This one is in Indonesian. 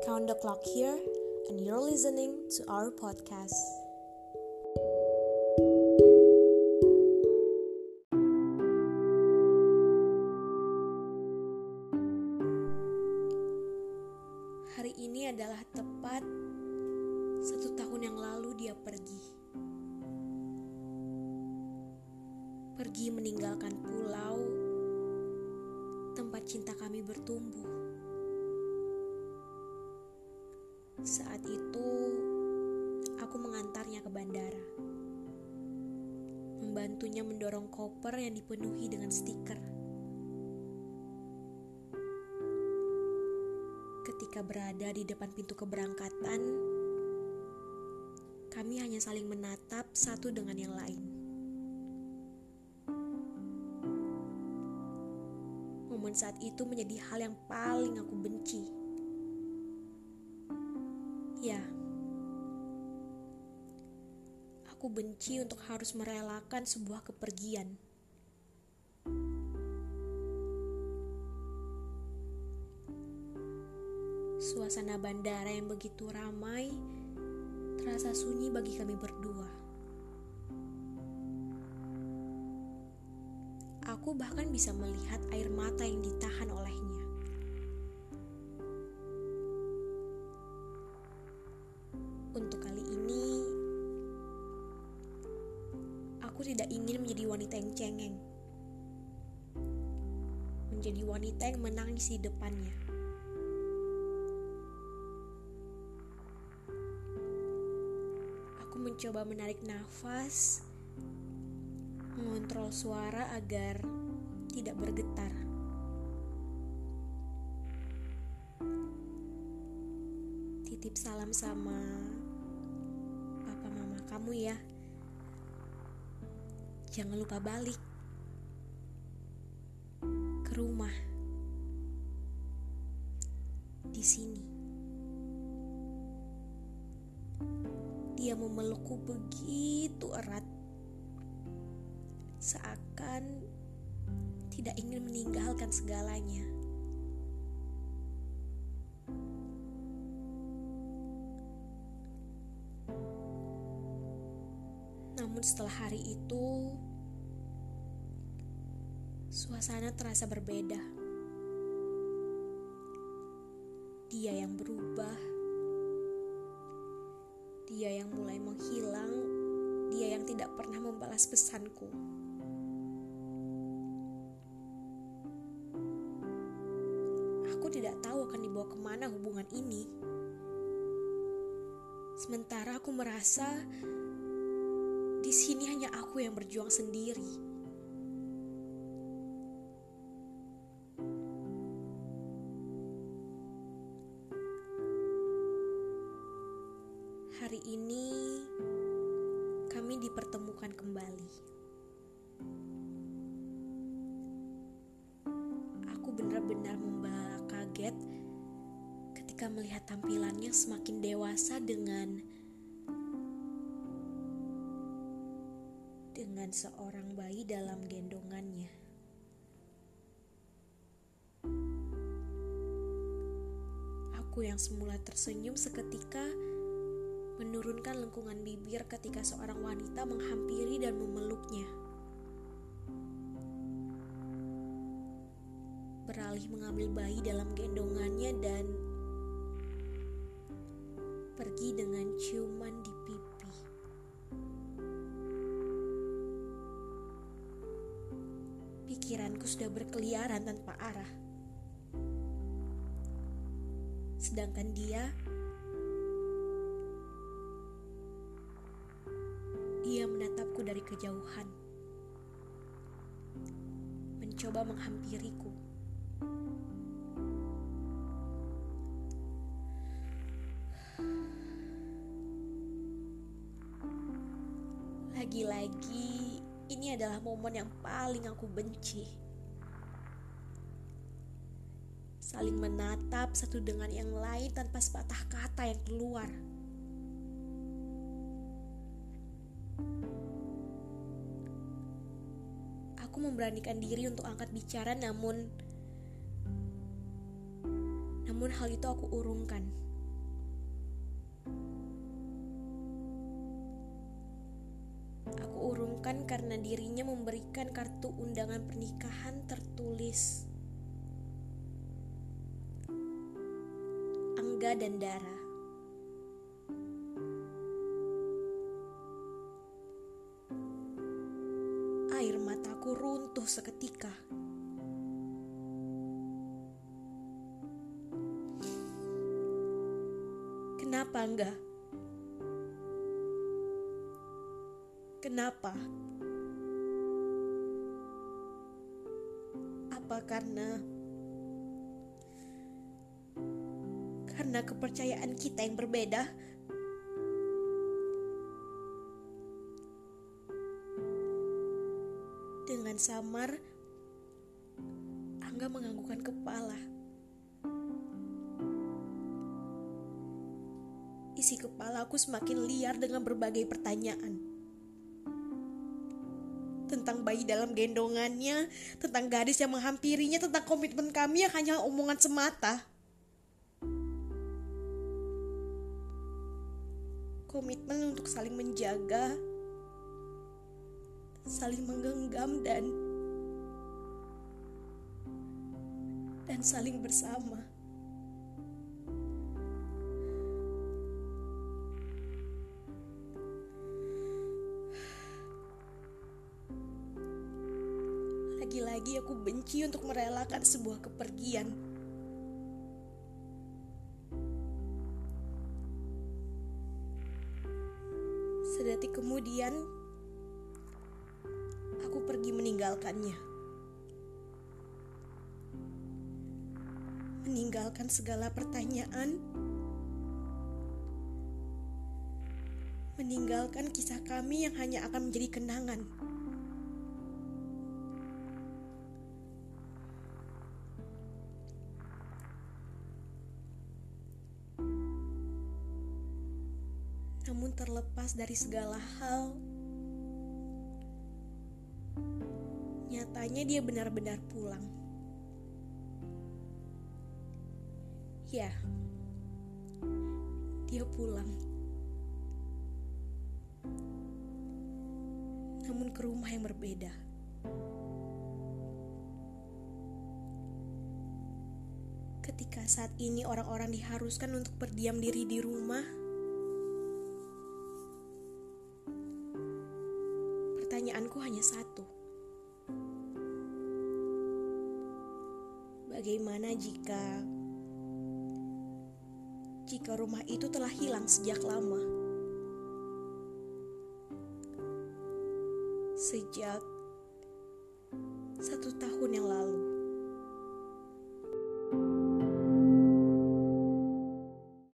Count the clock here, and you're listening to our podcast. Hari ini adalah tepat satu tahun yang lalu dia pergi. Pergi meninggalkan pulau tempat cinta kami bertumbuh. Saat itu, aku mengantarnya ke bandara. Membantunya mendorong koper yang dipenuhi dengan stiker. Ketika berada di depan pintu keberangkatan, kami hanya saling menatap satu dengan yang lain. Momen saat itu menjadi hal yang paling aku benci. Ya, aku benci untuk harus merelakan sebuah kepergian. Suasana bandara yang begitu ramai terasa sunyi bagi kami berdua. Aku bahkan bisa melihat air mata yang ditahan olehnya. Aku tidak ingin menjadi wanita yang cengeng. Menjadi wanita yang menangis di depannya. Aku mencoba menarik nafas, mengontrol suara agar tidak bergetar. Titip salam sama papa mama kamu ya. Jangan lupa balik ke rumah di sini. Dia memelukku begitu erat, seakan tidak ingin meninggalkan segalanya. Namun, setelah hari itu, suasana terasa berbeda. Dia yang berubah dia yang mulai menghilang, dia yang tidak pernah membalas pesanku. Aku tidak tahu akan dibawa ke mana hubungan ini. Sementara aku merasa di sini hanya aku yang berjuang sendiri. Hari ini kami dipertemukan kembali. Aku benar-benar membara kaget ketika melihat tampilannya semakin dewasa dengan dengan seorang bayi dalam gendongannya. Aku yang semula tersenyum seketika menurunkan lengkungan bibir ketika seorang wanita menghampiri dan memeluknya. Beralih mengambil bayi dalam gendongannya dan pergi dengan ciuman di Pikiranku sudah berkeliaran tanpa arah. Sedangkan dia Dia menatapku dari kejauhan, mencoba menghampiriku. Lagi-lagi, ini adalah momen yang paling aku benci. Saling menatap satu dengan yang lain tanpa sepatah kata yang keluar. Aku memberanikan diri untuk angkat bicara namun namun hal itu aku urungkan. Sungkan karena dirinya memberikan kartu undangan pernikahan tertulis Angga dan Dara. Air mataku runtuh seketika. Kenapa enggak? Kenapa? Apa karena karena kepercayaan kita yang berbeda? Dengan samar, Angga menganggukkan kepala. Isi kepala aku semakin liar dengan berbagai pertanyaan tentang bayi dalam gendongannya, tentang gadis yang menghampirinya, tentang komitmen kami yang hanya omongan semata. Komitmen untuk saling menjaga, saling menggenggam dan dan saling bersama. Untuk merelakan sebuah kepergian. Sedetik kemudian, aku pergi meninggalkannya. Meninggalkan segala pertanyaan, meninggalkan kisah kami yang hanya akan menjadi kenangan. Namun terlepas dari segala hal, nyatanya dia benar-benar pulang. Ya, dia pulang. Namun ke rumah yang berbeda. Ketika saat ini orang-orang diharuskan untuk berdiam diri di rumah, hanya satu. Bagaimana jika jika rumah itu telah hilang sejak lama? Sejak satu tahun yang lalu.